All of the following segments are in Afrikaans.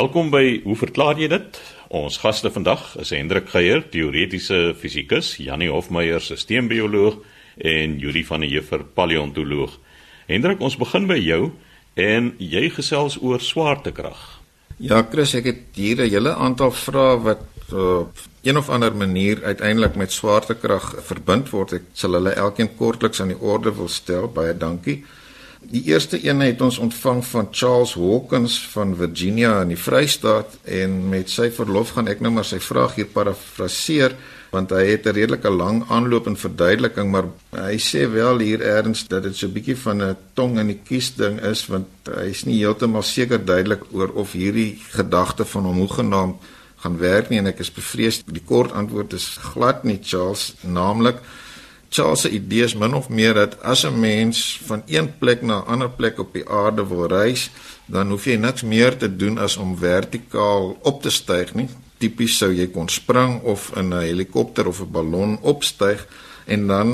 Welkom by Hoe verklaar jy dit? Ons gaste vandag is Hendrik Geier, teoretiese fisikus, Janie Hofmeyer, sisteembioloog en Julie van der Heever, paleontoloog. Hendrik, ons begin by jou en jy gesels oor swaartekrag. Ja, Chris, ek het hier 'n hele aantal vrae wat op een of ander manier uiteindelik met swaartekrag verbind word. Ek sal hulle elkeen kortliks aan die orde wil stel. Baie dankie. Die eerste een het ons ontvang van Charles Hawkins van Virginia in die Vrystaat en met sy verlof gaan ek nou maar sy vraag hier parafraseer want hy het 'n redelike lang aanloop en verduideliking maar hy sê wel hier erns dat dit so 'n bietjie van 'n tong in die kies ding is want hy's nie heeltemal seker duidelik oor of hierdie gedagte van hom hoegenaamd gaan werk nie en ek is bevrees die kort antwoord is glad nie Charles naamlik Charles se idee is min of meer dat as 'n mens van een plek na 'n ander plek op die aarde wil reis, dan hoef jy niks meer te doen as om vertikaal op te styg nie. Tipies sou jy kon spring of in 'n helikopter of 'n ballon opstyg en dan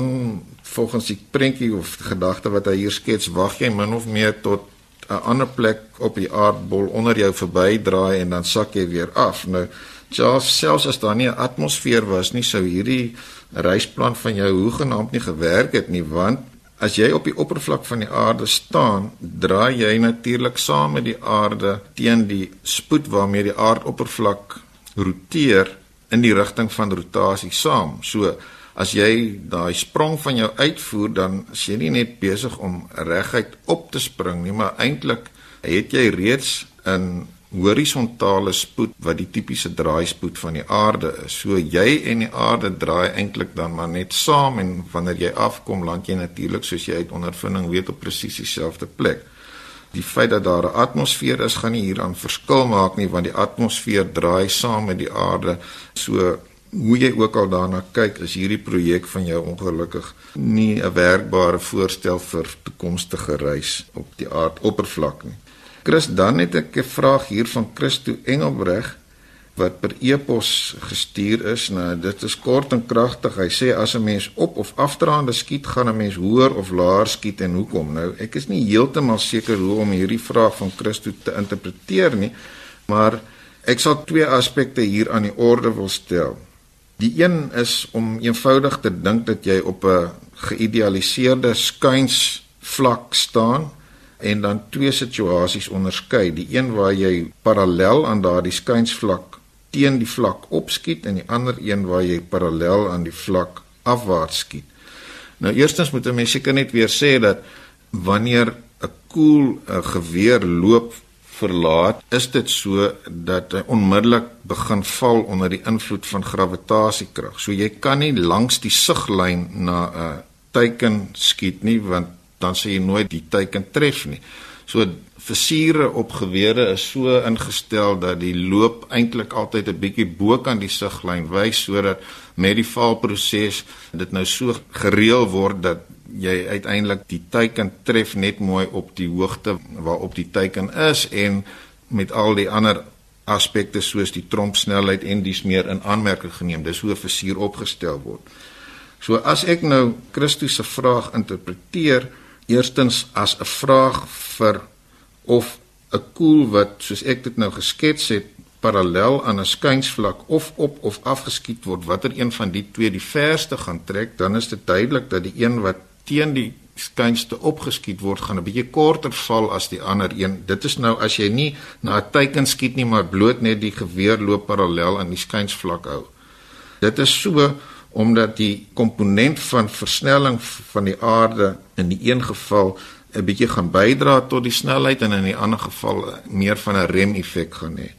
volgens die prentjie of gedagte wat hy hier skets, wag jy min of meer tot 'n ander plek op die aardbol onder jou verbydraai en dan sak jy weer af. Nou, Charles, selfs as daar nie 'n atmosfeer was nie, sou hierdie reisplan van jou hoegenaamd nie gewerk het nie want as jy op die oppervlak van die aarde staan, draai jy natuurlik saam met die aarde teen die spoed waarmee die aardoppervlak roteer in die rigting van rotasie saam. So as jy daai sprong van jou uitvoer, dan is jy nie net besig om reguit op te spring nie, maar eintlik het jy reeds in horisontale spoed wat die tipiese draaispoed van die aarde is. So jy en die aarde draai eintlik dan maar net saam en wanneer jy afkom land jy natuurlik soos jy uit ondervinding weet op presies dieselfde plek. Die feit dat daar 'n atmosfeer is gaan nie hieraan verskil maak nie want die atmosfeer draai saam met die aarde. So hoe jy ook al daarna kyk, is hierdie projek van jou ongelukkig nie 'n werkbare voorstel vir toekomstige reis op die aardoppervlak nie. Chris, dan het ek 'n vraag hier van Christo Engelbreg wat per e-pos gestuur is. Nou, dit is kort en kragtig. Hy sê as 'n mens op of afdraande skiet, gaan 'n mens hoër of laer skiet en hoekom? Nou, ek is nie heeltemal seker hoe om hierdie vraag van Christo te interpreteer nie, maar ek sal twee aspekte hier aan die orde wil stel. Die een is om eenvoudig te dink dat jy op 'n geïdealiseerde skuins vlak staan en dan twee situasies onderskei. Die een waar jy parallel aan daardie skynsvlak teen die vlak opskiet en die ander een waar jy parallel aan die vlak afwaarts skiet. Nou eerstens moet 'n mens seker net weer sê dat wanneer 'n koel 'n geweer loop verlaat, is dit so dat hy onmiddellik begin val onder die invloed van gravitasiekrag. So jy kan nie langs die siglyn na 'n teiken skiet nie want dan sê jy nooit die teiken tref nie. So versiere op gewere is so ingestel dat die loop eintlik altyd 'n bietjie bo kan die siglyn wys sodat met die valproses dit nou so gereël word dat jy uiteindelik die teiken tref net mooi op die hoogte waarop die teiken is en met al die ander aspekte soos die trompsnelheid en dies meer in aanmerking geneem. Dis hoe 'n versier opgestel word. So as ek nou Christus se vraag interpreteer, eerstens as 'n vraag vir of 'n koel wat soos ek dit nou geskets het parallel aan 'n skynsvlak of op of afgeskiet word watter een van die twee die verste gaan trek dan is dit duidelik dat die een wat teen die skynste opgeskiet word gaan 'n bietjie korter val as die ander een. Dit is nou as jy nie na 'n teiken skiet nie maar bloot net die geweer loop parallel aan die skynsvlak hou. Dit is so omdat die komponent van versnelling van die aarde in die een geval 'n bietjie gaan bydra tot die snelheid en in die ander geval meer van 'n rem-effek gaan hê.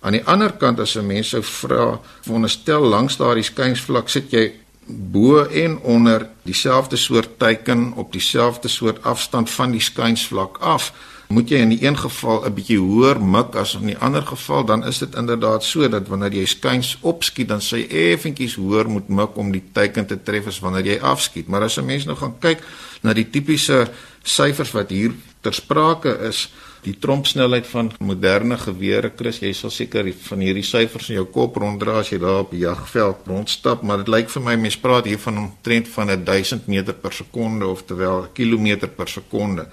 Aan die ander kant as 'n mens sou vra, veronderstel langs daardie skynsvlak sit jy bo en onder dieselfde soort teiken op dieselfde soort afstand van die skynsvlak af, moet jy in die een geval 'n bietjie hoër mik as in die ander geval, dan is dit inderdaad so dat wanneer jy skuins opskiet, dan sê effentjies hoër moet mik om die teiken te tref as wanneer jy afskiet. Maar as 'n mens nou gaan kyk na die tipiese syfers wat hier ter sprake is, die trompsnelheid van moderne gewere, Chris, jy sal seker van hierdie syfers in jou kop ronddra as jy daar op die jagveld rondstap, maar dit lyk vir my mense praat hier van omtrent van 1000 meter per sekonde of terwyl kilometer per sekonde.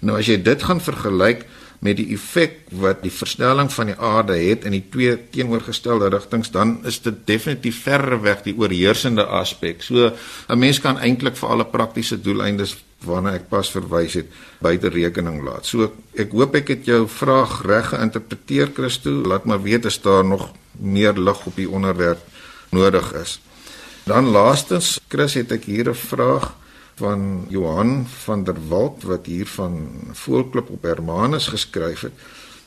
Nou as jy dit gaan vergelyk met die effek wat die versnelling van die aarde het in die twee teenoorgestelde rigtings, dan is dit definitief verre weg die oorheersende aspek. So 'n mens kan eintlik vir alle praktiese doeleindes waarna ek pas verwys het, buite rekening laat. So ek hoop ek het jou vraag reg geïnterpreteer, Christo. Laat maar weet as daar nog meer lig op die onderwerp nodig is. Dan laastens, Chris, het ek hier 'n vraag van Johan van der Walt wat hier van Voelklip op Hermanus geskryf het.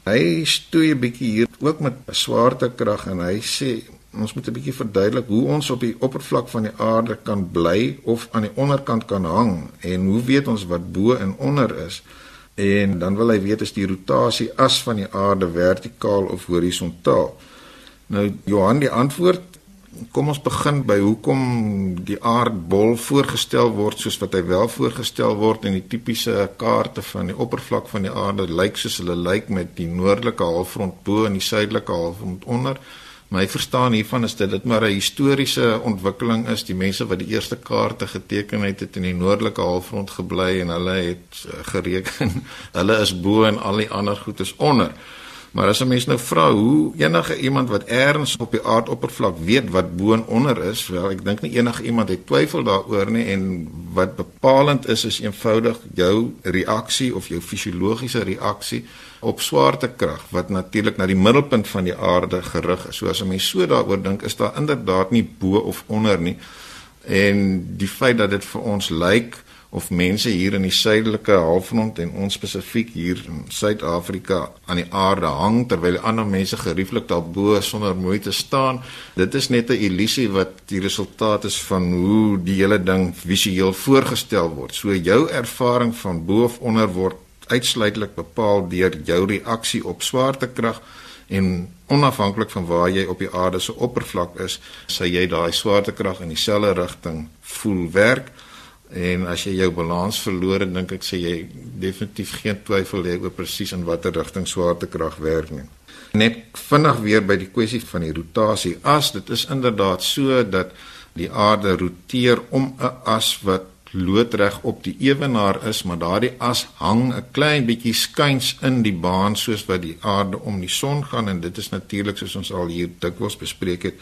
Hy stoei 'n bietjie hier ook met swaartekrag en hy sê ons moet 'n bietjie verduidelik hoe ons op die oppervlak van die aarde kan bly of aan die onderkant kan hang en hoe weet ons wat bo en onder is? En dan wil hy weet is die rotasie as van die aarde vertikaal of horisontaal? Nou Johan die antwoord kom ons begin by hoekom die aardbol voorgestel word soos wat hy wel voorgestel word in die tipiese kaarte van die oppervlak van die aarde lyk soos hulle lyk met die noordelike halfrond bo en die suidelike halfrond onder. My verstaan hiervan is dit dit maar 'n historiese ontwikkeling is die mense wat die eerste kaarte geteken het het in die noordelike halfrond gebly en hulle het eh, gereken hulle is bo en al die ander goed is onder. Maar as 'n mens nou vra hoe enige iemand wat eers op die aardoppervlak weet wat bo en onder is, wel ek dink nie enige iemand het twyfel daaroor nie en wat bepalend is is eenvoudig jou reaksie of jou fisiologiese reaksie op swaartekrag wat natuurlik na die middelpunt van die aarde gerig is. So as 'n mens so daaroor dink, is daar inderdaad nie bo of onder nie. En die feit dat dit vir ons lyk like, of mense hier in die suidelike halfrond en ons spesifiek hier in Suid-Afrika aan die aarde hang terwyl ander mense gerieflik daarbo sonder moeite staan. Dit is net 'n illusie wat die resultaat is van hoe die hele ding visueel voorgestel word. So jou ervaring van bo of onder word uitsluitlik bepaal deur jou reaksie op swaartekrag en onafhanklik van waar jy op die aarde se oppervlak is, sal jy daai swaartekrag in dieselfde rigting voel werk. En as jy jou balans verloor, dink ek sê jy definitief geen twyfel hê oor presies in watter rigting swaartekrag werk nie. Net vinnig weer by die kwessie van die rotasie as dit is inderdaad so dat die aarde roteer om 'n as wat loodreg op die ewenaar is, maar daardie as hang 'n klein bietjie skuins in die baan soos wat die aarde om die son gaan en dit is natuurlik soos ons al hier dikwels bespreek het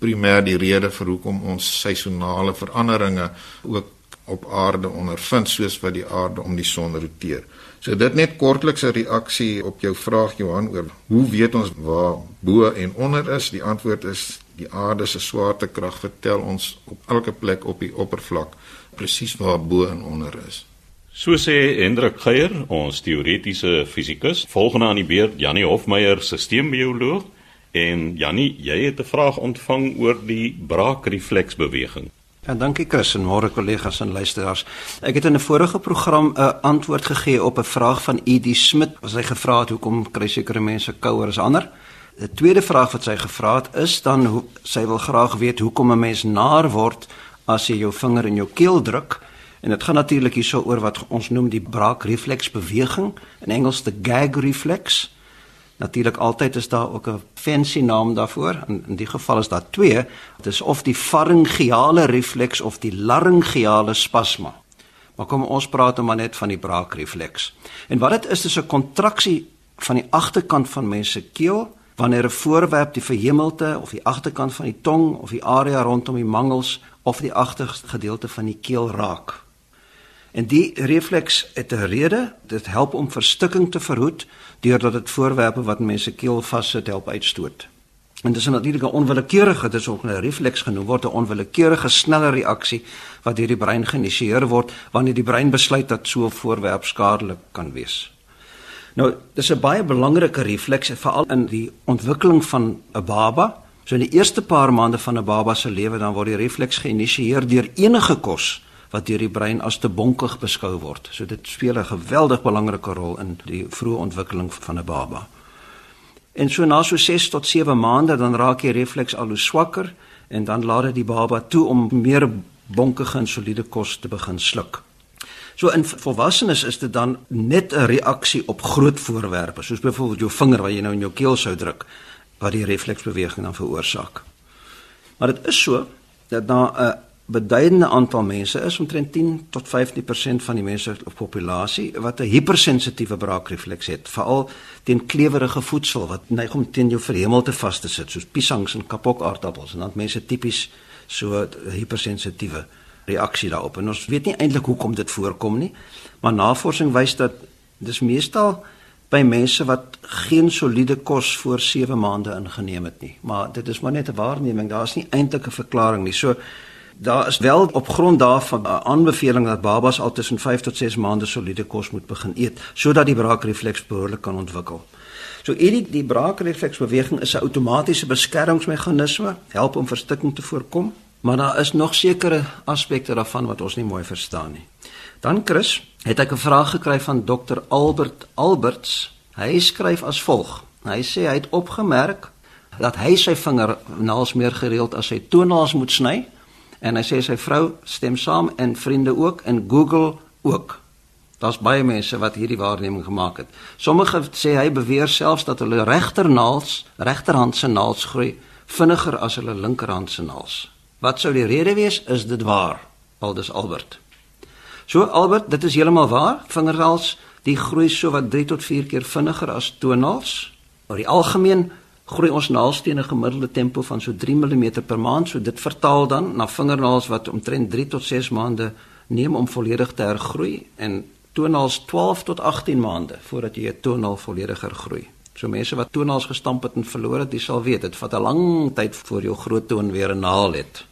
primêr die rede vir hoekom ons seisonale veranderinge ook op aarde ondervind soos wat die aarde om die son roteer. So dit net kortliks 'n reaksie op jou vraag Johan oor hoe weet ons waar bo en onder is? Die antwoord is die aarde se swaartekrag vertel ons op elke plek op die oppervlak presies waar bo en onder is. So sê Hendrik Geier, ons teoretiese fisikus, volgende aan die beurt Janie Hofmeyer, sisteembioloog. En Janie, jy het 'n vraag ontvang oor die braakrefleksbeweging. Ja, dankie Chris en môre kollegas en luisteraars. Ek het in 'n vorige program 'n antwoord gegee op 'n vraag van Edie Smit. As hy gevra het hoekom kry sekere mense kouer as ander? Die tweede vraag wat sy gevra het is dan hoe sy wil graag weet hoekom 'n mens naar word as jy jou vinger in jou keel druk. En dit gaan natuurlik hierso oor wat ons noem die braakrefleks beweging, in Engels the gag reflex. Natuurlik altyd is daar ook 'n fancy naam daarvoor. In in die geval is daar twee. Dit is of die faringiale refleks of die laryngeale spasma. Maar kom ons praat nou maar net van die braakrefleks. En wat dit is is 'n kontraksie van die agterkant van mense se keel wanneer 'n voorwerp die verhemelte of die agterkant van die tong of die area rondom die mangels of die agterste gedeelte van die keel raak. En die refleks het 'n rede, dit help om verstikking te verhoed deurdat dit voorwerpe wat mense keel vassit help uitstoot. En dis 'n onwillekeurige, dit is ook 'n refleks genoem word 'n onwillekeurige snelle reaksie wat deur die brein geïnisieer word wanneer die brein besluit dat so 'n voorwerp skadelik kan wees. Nou, dis 'n baie belangrike refleks veral in die ontwikkeling van 'n baba. So in die eerste paar maande van 'n baba se lewe dan word die refleks geïnisieer deur enige kos wat deur die brein as te bonkig beskou word. So dit speel 'n geweldig belangrike rol in die vroeë ontwikkeling van 'n baba. En so na so 6 tot 7 maande dan raak die refleks al hoe swakker en dan laat dit die baba toe om meer bonkige en soliede kos te begin sluk. So in volwassenes is dit dan net 'n reaksie op groot voorwerpe, soos byvoorbeeld jou vinger wat jy nou in jou keel sou druk wat die refleksbeweging dan veroorsaak. Maar dit is so dat na 'n beduidende aantal mense is omtrent 10 tot 15% van die mense of populasie wat 'n hypersensitiewe braakrefleks het, veral teen klewerige voedsel wat neig om teen jou verhemel te vas te sit, soos piesangs en kapokaartappels en dan mense tipies so hypersensitiewe reaksie daarop. En ons weet nie eintlik hoekom dit voorkom nie, maar navorsing wys dat dis meestal by mense wat geen soliede kos voor 7 maande ingeneem het nie. Maar dit is maar net 'n waarneming, daar is nie eintlik 'n verklaring nie. So daar is wel op grond daarvan 'n aanbeveling dat babas al tussen 5 tot 6 maande soliede kos moet begin eet sodat die braakrefleks behoorlik kan ontwikkel. So hierdie die braakrefleksbeweging is 'n outomatiese beskermingsmeganisme, help om verstikking te voorkom, maar daar is nog sekere aspekte daarvan wat ons nie mooi verstaan nie. Dan Chris, het ek 'n vraag gekry van Dr Albert Alberts. Hy skryf as volg. Hy sê hy het opgemerk dat hy sy vingernaels meer gereeld as sy toenaels moet sny en hy sê sy vrou stem saam en vriende ook en Google ook. Daar's baie mense wat hierdie waarneming gemaak het. Sommige sê hy beweer selfs dat hulle regternaels, regterhand se naels groei vinniger as hulle linkerhand se naels. Wat sou die rede wees? Is dit waar? Aldus Albert. So Albert, dit is heeltemal waar. Vingernaels die groei so wat 3 tot 4 keer vinniger as toenaels. Oor die algemeen groei ons naels teen 'n gemiddelde tempo van so 3 mm per maand. So dit vertaal dan na vingernaels wat omtrent 3 tot 6 maande neem om volledig te hergroei en toenaels 12 tot 18 maande voordat jy 'n toenaal volledig hergroei. So mense wat toenaals gestamp het en verloor het, dis sal weet dit vat 'n lang tyd voor jou groot toon weer 'n naal het.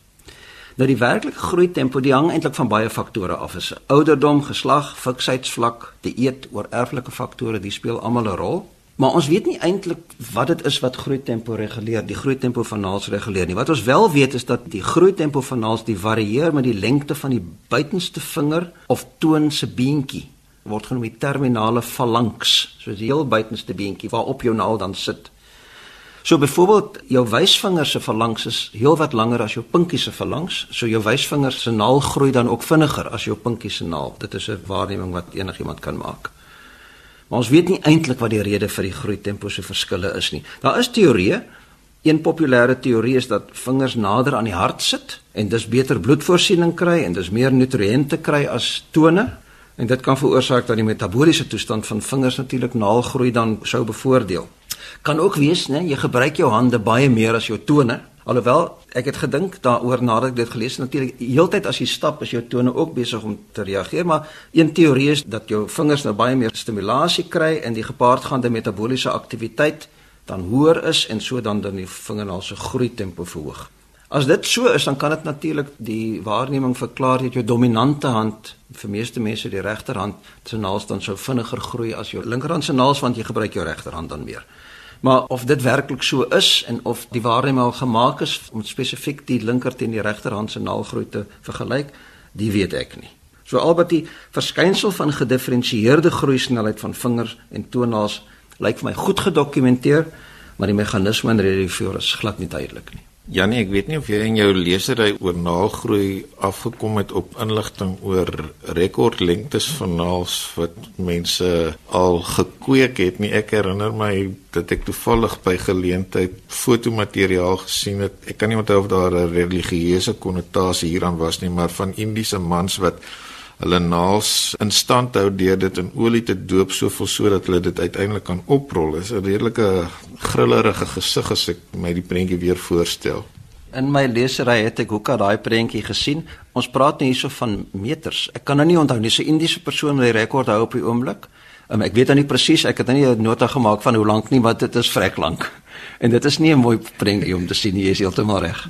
Nou die werklike groei tempo die hang eintlik van baie faktore af. Is ouderdom, geslag, fiksheidsvlak, dieet, oor erflike faktore, die speel almal 'n rol. Maar ons weet nie eintlik wat dit is wat groei tempo reguleer, die groei tempo van naels reguleer nie. Wat ons wel weet is dat die groei tempo van naels die varieer met die lengte van die buitenste vinger of toon se beentjie word genoem die terminale phalanx, soos die heel buitenste beentjie waarop jou naal dan sit. So byvoorbeeld jou wysvinger se verlangs is heelwat langer as jou pinkie se verlangs. So jou wysvinger se naal groei dan ook vinniger as jou pinkie se naal. Dit is 'n waarneming wat enigiemand kan maak. Maar ons weet nie eintlik wat die rede vir die groei tempo se verskille is nie. Daar is teorieë. Een populêre teorie is dat vingers nader aan die hart sit en dis beter bloedvoorsiening kry en dis meer nutriënte kry as tone en dit kan veroorsaak dat die metabooliese toestand van vingers natuurlik naalgroei dan sou bevoordeel. Kan ook wees, né, jy gebruik jou hande baie meer as jou tone. Alhoewel ek het gedink daaroor nadat ek dit gelees het natuurlik heeltyd as jy stap is jou tone ook besig om te reageer maar een teorie is dat jou vingers nou baie meer stimulasie kry en die gepaardgaande metabooliese aktiwiteit dan hoër is en so dan dan die vingernaal se groei tempo verhoog. As dit so is dan kan dit natuurlik die waarneming verklaar dat jou dominante hand vir meeste mense die regterhand se naels dan sou vinniger groei as jou linkerhand se naels want jy gebruik jou regterhand dan meer. Maar of dit werklik so is en of die waarneming al gemaak is om spesifiek die linker teen die regterhand se naalgroei te vergelyk, die weet ek nie. So albei die verskynsel van gedifferensieerde groeisnelheid van vingers en toenaels lyk vir my goed gedokumenteer, maar die meganisme en redevoer is glad nie duidelik nie. Janie, ek weet nie of jy in jou lesery oor naalgroei afgekom het op inligting oor rekordlengtes van naals wat mense al gekweek het nie. Ek herinner my dat ek toevallig by geleentheid fotomateriaal gesien het. Ek kan nie onthou of daar 'n religieuse konnotasie hieraan was nie, maar van Indiese mans wat hulle naals in stand hou deur dit in olie te doop soveel sodat hulle dit uiteindelik kan oprol. Dit is 'n redelike grillerige gesig as ek my die prentjie weer voorstel. In my lesery het ek hoeka daai prentjie gesien. Ons praat nie hierso van meters. Ek kan nou nie onthou nie. So Indiese persoon wat die rekord hou op die oomblik. Um, ek weet nou nie presies, ek het nou nie 'n nota gemaak van hoe lank nie, want dit is vrek lank. En dit is nie 'n mooi prentjie om te sien nie, jy is heeltemal reg.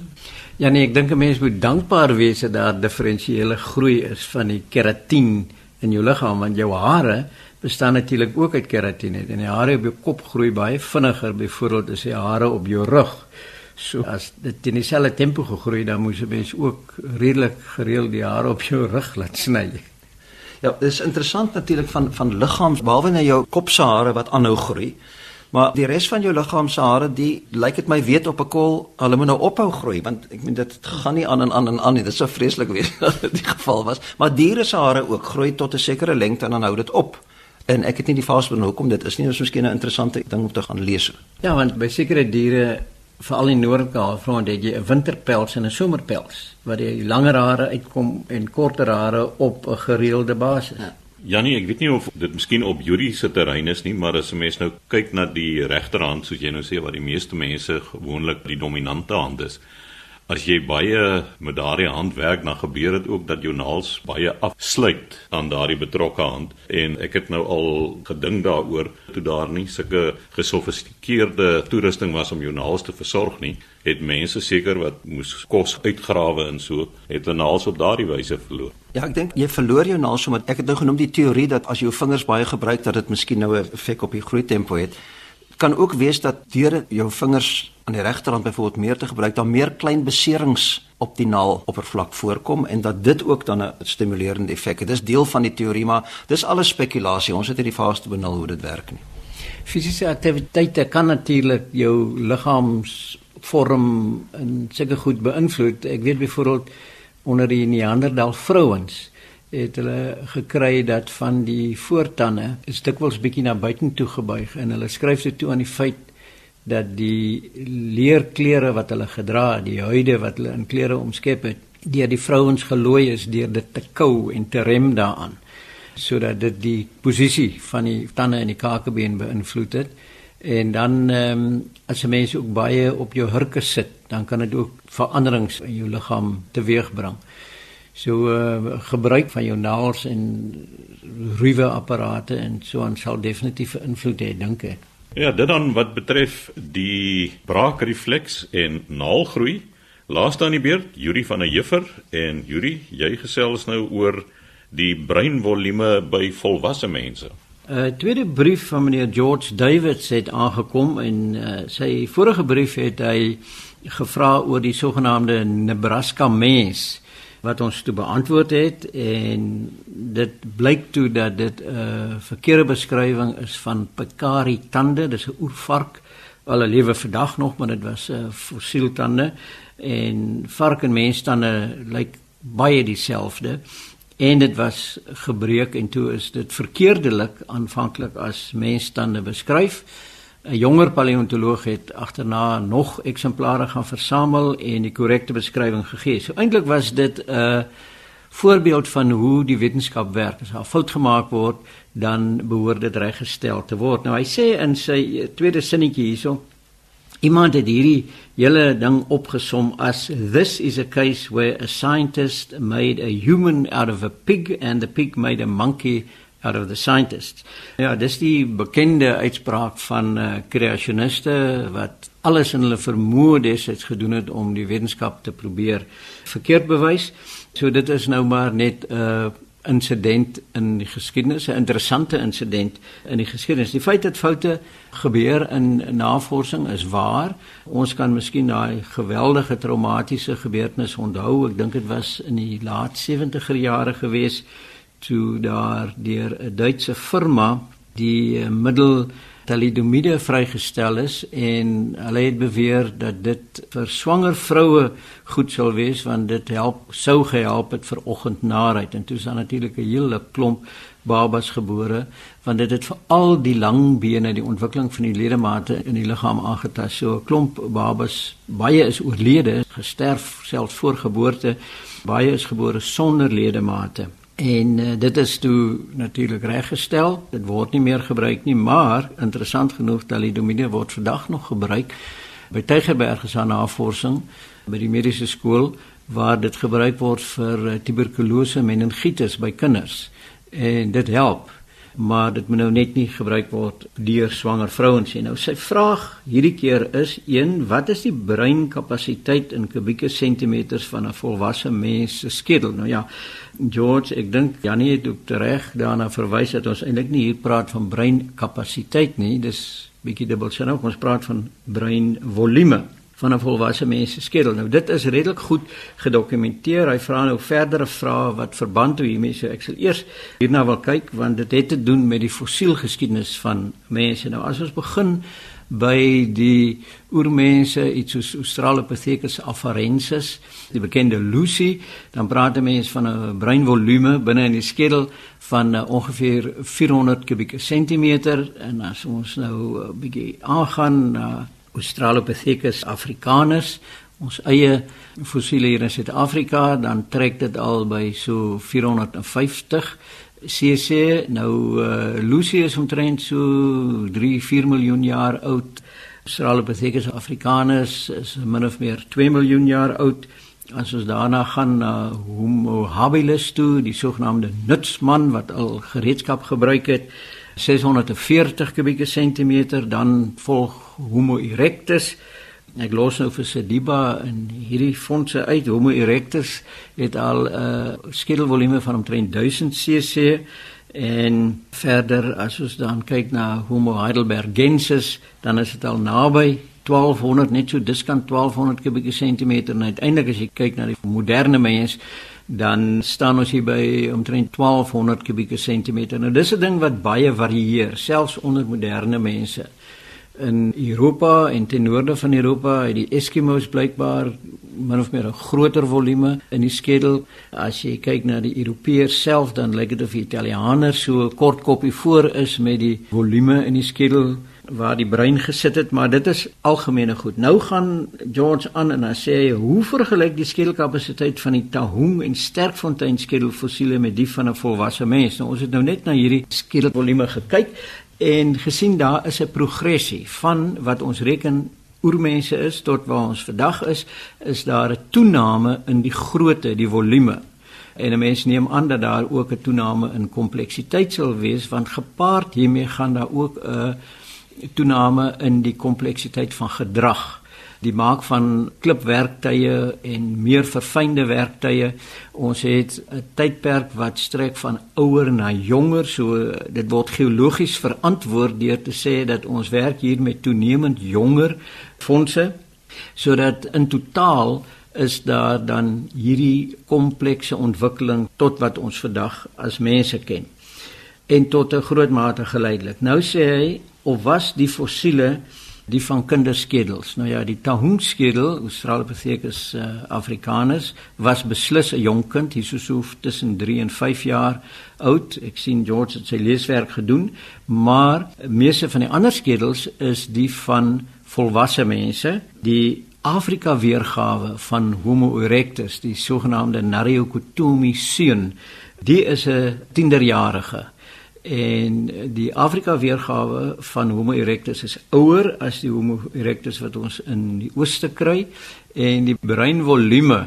Ja nee, ek dink 'n mens moet dankbaar wees dat daar diferensiële groei is van die keratien in jou liggaam want jou hare bestaan natuurlik ook uit keratien en die hare op jou kop groei baie vinniger byvoorbeeld as die hare op jou rug. So as dit in dieselfde tempo gegroei dan moes 'n mens ook redelik gereeld die hare op jou rug laat sny. Ja, dit is interessant natuurlik van van liggaams behalwe na jou kop se hare wat aanhou groei. Maar die res van jou liggaam se hare, die lyk dit my weet op 'n kol, hulle moet nou ophou groei want ek meen dit gaan nie aan en aan en aan nie. Dit sou vreeslik wees as dit die geval was. Maar diere se hare ook groei tot 'n sekere lengte en dan hou dit op. En ek het nie die vasbin hoekom dit is nie, dis miskien 'n interessante ding om te gaan lees. Ja, want by sekere diere veral in Noord-Kaap front het jy 'n winterpels en 'n somerpels waar jy langer hare uitkom en korter hare op 'n gereelde basis. Ja. Janie, ek weet nie of dit miskien op Juri se terrein is nie, maar as 'n mens nou kyk na die regterhand, soos jy nou sê wat die meeste mense gewoonlik die dominante hand is, As jy baie met daardie hand werk, dan gebeur dit ook dat jou naels baie afsluit aan daardie betrokke hand en ek het nou al gedink daaroor toe daar nie sulke gesofistikeerde toerusting was om jou naels te versorg nie, het mense seker wat moes kos uitgrawe en so, het hulle naels op daardie wyse verloor. Ja, ek dink jy verloor jou naels omdat ek het nou genoem die teorie dat as jou vingers baie gebruik dat dit miskien nou 'n effek op die groei tempo het kan ook wees dat deur jou vingers aan die regterhand byvoorbeeld meer te gebruik dan meer klein beserings op die naal oppervlak voorkom en dat dit ook dan 'n stimulerende effek het. Dis deel van die teorie, maar dis alles spekulasie. Ons het nie die vaste benul hoe dit werk nie. Fisiese aktiwiteite kan natuurlik jou liggaamsvorm en seker goed beïnvloed. Ek weet byvoorbeeld onder die Neanderthal vrouens het hulle gekry dat van die voortande is dikwels bietjie na buitentoe gebuig en hulle skryf dit toe aan die feit dat die leerklere wat hulle gedra het, die huide wat hulle in klere omskep het, deur die vrouens gelooi is deur dit te kou en te rem daaraan sodat dit die posisie van die tande in die kakebeen beïnvloed het en dan ehm um, as 'n mens ook baie op jou hurke sit, dan kan dit ook veranderings in jou liggaam teweegbring. So uh, gebruik van jou naels en ruwe apparate en so aan sal definitief 'n invloed hê dink ek. Ja, dit dan wat betref die braakrefleks en naalgroei. Laaste aan die beurt, Yuri van der Juffer en Yuri, jy gesels nou oor die breinvolume by volwasse mense. 'n uh, Tweede brief van meneer George Davids het aangekom en uh, sy vorige brief het hy gevra oor die sogenaamde Nebraska mens wat ons toe beantwoord het en dit blyk toe dat dit 'n uh, verkeerde beskrywing is van Picari tande, dis 'n oervark al 'n lewe vandag nog, maar dit was 'n uh, fossiel tande en vark en mens tande lyk baie dieselfde en dit was gebreek en toe is dit verkeerdelik aanvanklik as mens tande beskryf. 'n jonger paleontoloog het agterna nog eksemplare gaan versamel en die korrekte beskrywing gegee. So eintlik was dit 'n uh, voorbeeld van hoe die wetenskap werk. As 'n fout gemaak word, dan behoort dit reggestel te word. Nou hy sê in sy tweede sinnetjie hierso Iemand het hierdie hele ding opgesom as this is a case where a scientist made a human out of a pig and the pig made a monkey out of the scientists. Ja, dis die bekende uitspraak van uh, kreasioniste wat alles in hulle vermoë destyds gedoen het om die wetenskap te probeer verkeerd bewys. So dit is nou maar net 'n uh, insident in die geskiedenis, 'n interessante insident in die geskiedenis. Die feit dat foute gebeur in navorsing is waar. Ons kan miskien daai geweldige traumatiese gebeurtenis onthou. Ek dink dit was in die laat 70er jare gewees toe daar deur 'n Duitse firma die eh, middel thalidomide vrygestel is en hulle het beweer dat dit vir swanger vroue goed sal wees want dit help sou gehelp het vir oggendnaarheid en toe is daar natuurlik 'n hele klomp babas gebore want dit het veral die lang bene die ontwikkeling van die ledemate in die liggaam aangetast. So 'n klomp babas baie is oorlede gesterf selfs voor geboorte baie is gebore sonder ledemate En uh, dit is toe natuurlik reggestel. Dit word nie meer gebruik nie, maar interessant genoeg dat die domine word vandag nog gebruik by Tygerberg se navorsing by die mediese skool waar dit gebruik word vir uh, tuberkulose meningitis by kinders. En dit help maar dit moet nou net nie gebruik word deur swanger vrouens nie. Nou sy vraag hierdie keer is: "1, wat is die breinkapasiteit in kubieke sentimeters van 'n volwasse mens se skedel?" Nou ja, George, ek dink Janie het ook reg daarna verwys dat ons eintlik nie hier praat van breinkapasiteit nie, dis bietjie dubbelsinnig. Ons praat van breinvolume van 'n volwasse mens se skedel. Nou dit is redelik goed gedokumenteer. Hy vra nou verdere vrae wat verband hou hiermee. So ek sal eers hierna wil kyk want dit het te doen met die fossielgeskiedenis van mense. Nou as ons begin by die oormense iets soos Australopithecus afarensis, die bekende Lucy, dan praat 'n mens van 'n breinvolume binne in die skedel van uh, ongeveer 400 kubieke sentimeter en as ons nou 'n uh, bietjie aangaan na uh, Australopithecus africanus, ons eie fossiele hier in Suid-Afrika, dan trek dit al by so 450 cc. Nou uh, Lucy is omtrent so 3-4 miljoen jaar oud. Australopithecus africanus is min of meer 2 miljoen jaar oud. As ons daarna gaan na Homo habilis toe, die sogenaamde nutsman wat al gereedskap gebruik het, 640 kubieke sentimeter, dan volg Homo erectus. Ek los nou vir Sediba in hierdie fondse uit. Homo erectus het al 'n uh, skedelvolume van omtrent 1000 cc en verder as ons dan kyk na Homo heidelbergensis, dan is dit al naby 1200 net so diskant 1200 kubieke sentimeter en uiteindelik as jy kyk na die moderne mens dan staan ons hier by omtrent 1200 kubieke sentimeter. Nou dis 'n ding wat baie varieer, selfs onder moderne mense. In Europa en ten noorde van Europa het die Eskimos blykbaar min of meer 'n groter volume in die skedel. As jy kyk na die Europeërs self, dan lyk dit of die Italianers so kort koppie voor is met die volume in die skedel waar die brein gesit het, maar dit is algemene goed. Nou gaan George aan en hy sê hoe vergelyk die skedelkapasiteit van die Tahung en Sterkfontein skedelfossiele met die van 'n volwasse mens? Nou ons het nou net na hierdie skedelvolume gekyk en gesien daar is 'n progressie van wat ons reken oormense is tot waar ons vandag is, is daar 'n toename in die grootte, die volume. En 'n mens neem aan dat daar ook 'n toename in kompleksiteit sal wees want gepaard hiermee gaan daar ook 'n uh, toename in die kompleksiteit van gedrag die maak van klipwerktuie en meer verfynde werktuie ons het 'n tydperk wat strek van ouer na jonger so dit word geologies verantwoord deur te sê dat ons werk hier met toenemend jonger fondse sodat in totaal is daar dan hierdie komplekse ontwikkeling tot wat ons vandag as mense ken en tot 'n groot mate geleidelik nou sê hy of was die fossiele die van kinderskedels. Nou ja, die Tahung skedel, Australopithecus uh, africanus, was beslis 'n jong kind, hier so so tussen 3 en 5 jaar oud. Ek sien George het sy leeswerk gedoen, maar meeste van die ander skedels is die van volwasse mense, die Afrika weergawe van Homo erectus, die sogenaamde Nariokotomi seun, die is 'n tienerjarige en die Afrika weergawe van Homo erectus is ouer as die Homo erectus wat ons in die ooste kry en die breinvolume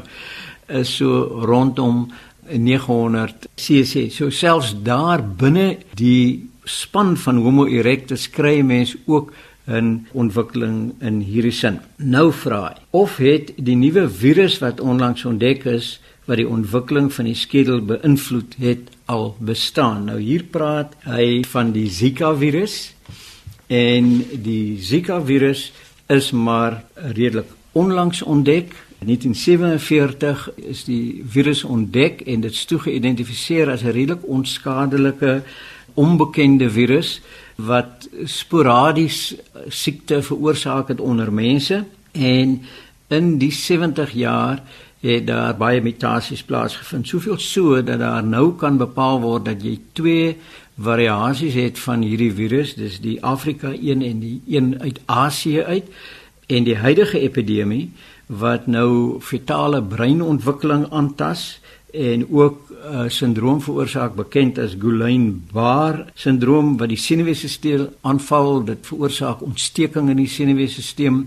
is so rondom 900 cc. So selfs daar binne die span van Homo erectus kry mens ook 'n ontwikkeling in hierdie sin. Nou vra hy, of het die nuwe virus wat onlangs ontdek is wat die ontwikkeling van die skedel beïnvloed het al bestaan. Nou hier praat hy van die Zika virus en die Zika virus is maar redelik onlangs ontdek. In 1947 is die virus ontdek en dit is toe geïdentifiseer as 'n redelik onskadelike onbekende virus wat sporadies siekte veroorsaak het onder mense en in die 70 jaar het daar baie mutasies plaasgevind. Soveel so dat daar nou kan bepaal word dat jy twee variasies het van hierdie virus, dis die Afrika een en die een uit Asië uit en die huidige epidemie wat nou fetale breinontwikkeling aantas en ook 'n uh, sindroom veroorsaak bekend as Guillain-Barré sindroom wat die senuweestelsel aanval, dit veroorsaak ontsteking in die senuweestelsel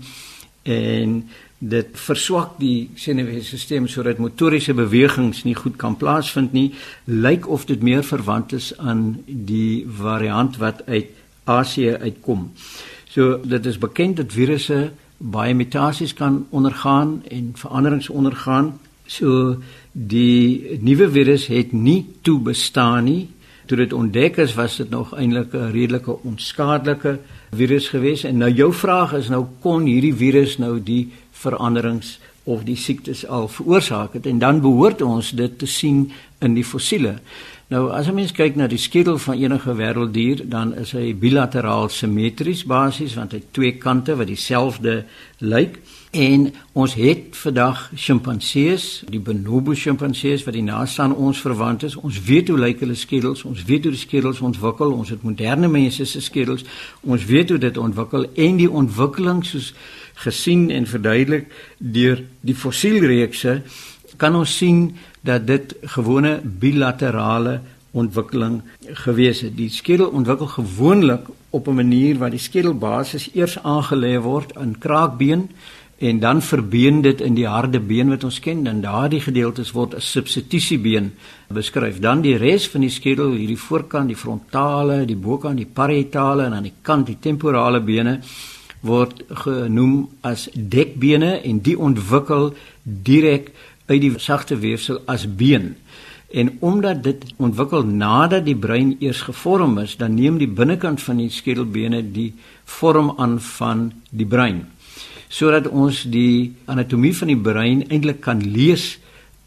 en dit verswak die senuweestelsel sodat motoriese bewegings nie goed kan plaasvind nie lyk of dit meer verwant is aan die variant wat uit Asië uitkom. So dit is bekend dat virusse baie mutasies kan ondergaan en veranderings ondergaan. So die nuwe virus het nie toe bestaan nie. Toe dit ontdek is, was dit nog eintlik 'n redelike onskadelike virus geweest en nou jou vraag is nou kon hierdie virus nou die veranderings of die siektes al veroorsaak het en dan behoort ons dit te sien in die fossiele. Nou as 'n mens kyk na die skedel van enige wêrelddier, dan is hy bilateraal simmetries basies want hy het twee kante wat dieselfde lyk. En ons het vandag sjimpansees, die bonobo sjimpansees wat die naaste aan ons verwant is. Ons weet hoe lyk hulle skedels, ons weet hoe die skedels ontwikkel. Ons het moderne mense se skedels. Ons weet hoe dit ontwikkel en die ontwikkeling soos gesien en verduidelik deur die fossielreekse kan ons sien dat dit gewone bilaterale ontwikkeling gewees het. Die skedel ontwikkel gewoonlik op 'n manier waar die skedelbasis eers aangelê word in kraakbeen en dan verbeen dit in die harde been wat ons ken en daardie gedeeltes word as substitusiebeen beskryf. Dan die res van die skedel, hierdie voorkant, die frontale, die bokant, die parietale en aan die kant die temporale bene word genoem as dekbene en die ontwikkel direk uit die sagte weefsel as been. En omdat dit ontwikkel nadat die brein eers gevorm is, dan neem die binnekant van die skedelbene die vorm aan van die brein. Sodat ons die anatomie van die brein eintlik kan lees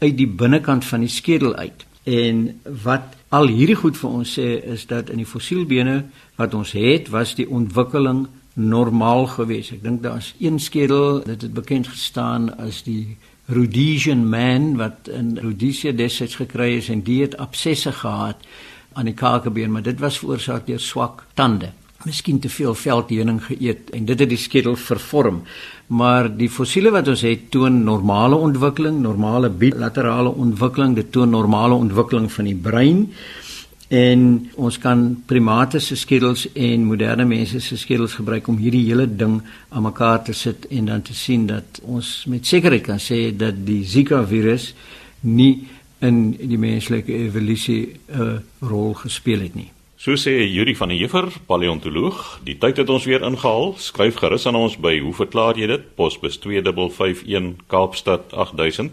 uit die binnekant van die skedel uit. En wat al hierdie goed vir ons sê is dat in die fossielbene wat ons het, was die ontwikkeling normaal geweest. Ek dink daar's een skedel, dit het bekend gestaan as die Rhodesian man wat in Rhodesia destyds gekry is en die het absesse gehad aan die kakebeen, maar dit was veroorsaak deur swak tande. Miskien te veel veldheuning geëet en dit het die skedel vervorm. Maar die fossiele wat ons het toon normale ontwikkeling, normale bilaterale ontwikkeling, dit toon normale ontwikkeling van die brein en ons kan primate se skedels en moderne mense se skedels gebruik om hierdie hele ding aan mekaar te sit en dan te sien dat ons met sekerheid kan sê dat die Zika virus nie in die menslike evolusie 'n uh, rol gespeel het nie. So sê Yuri van der Heever, paleontoloog, die tyd het ons weer ingehaal. Skryf gerus aan ons by hoe verklaar jy dit? Posbus 2551 Kaapstad 8000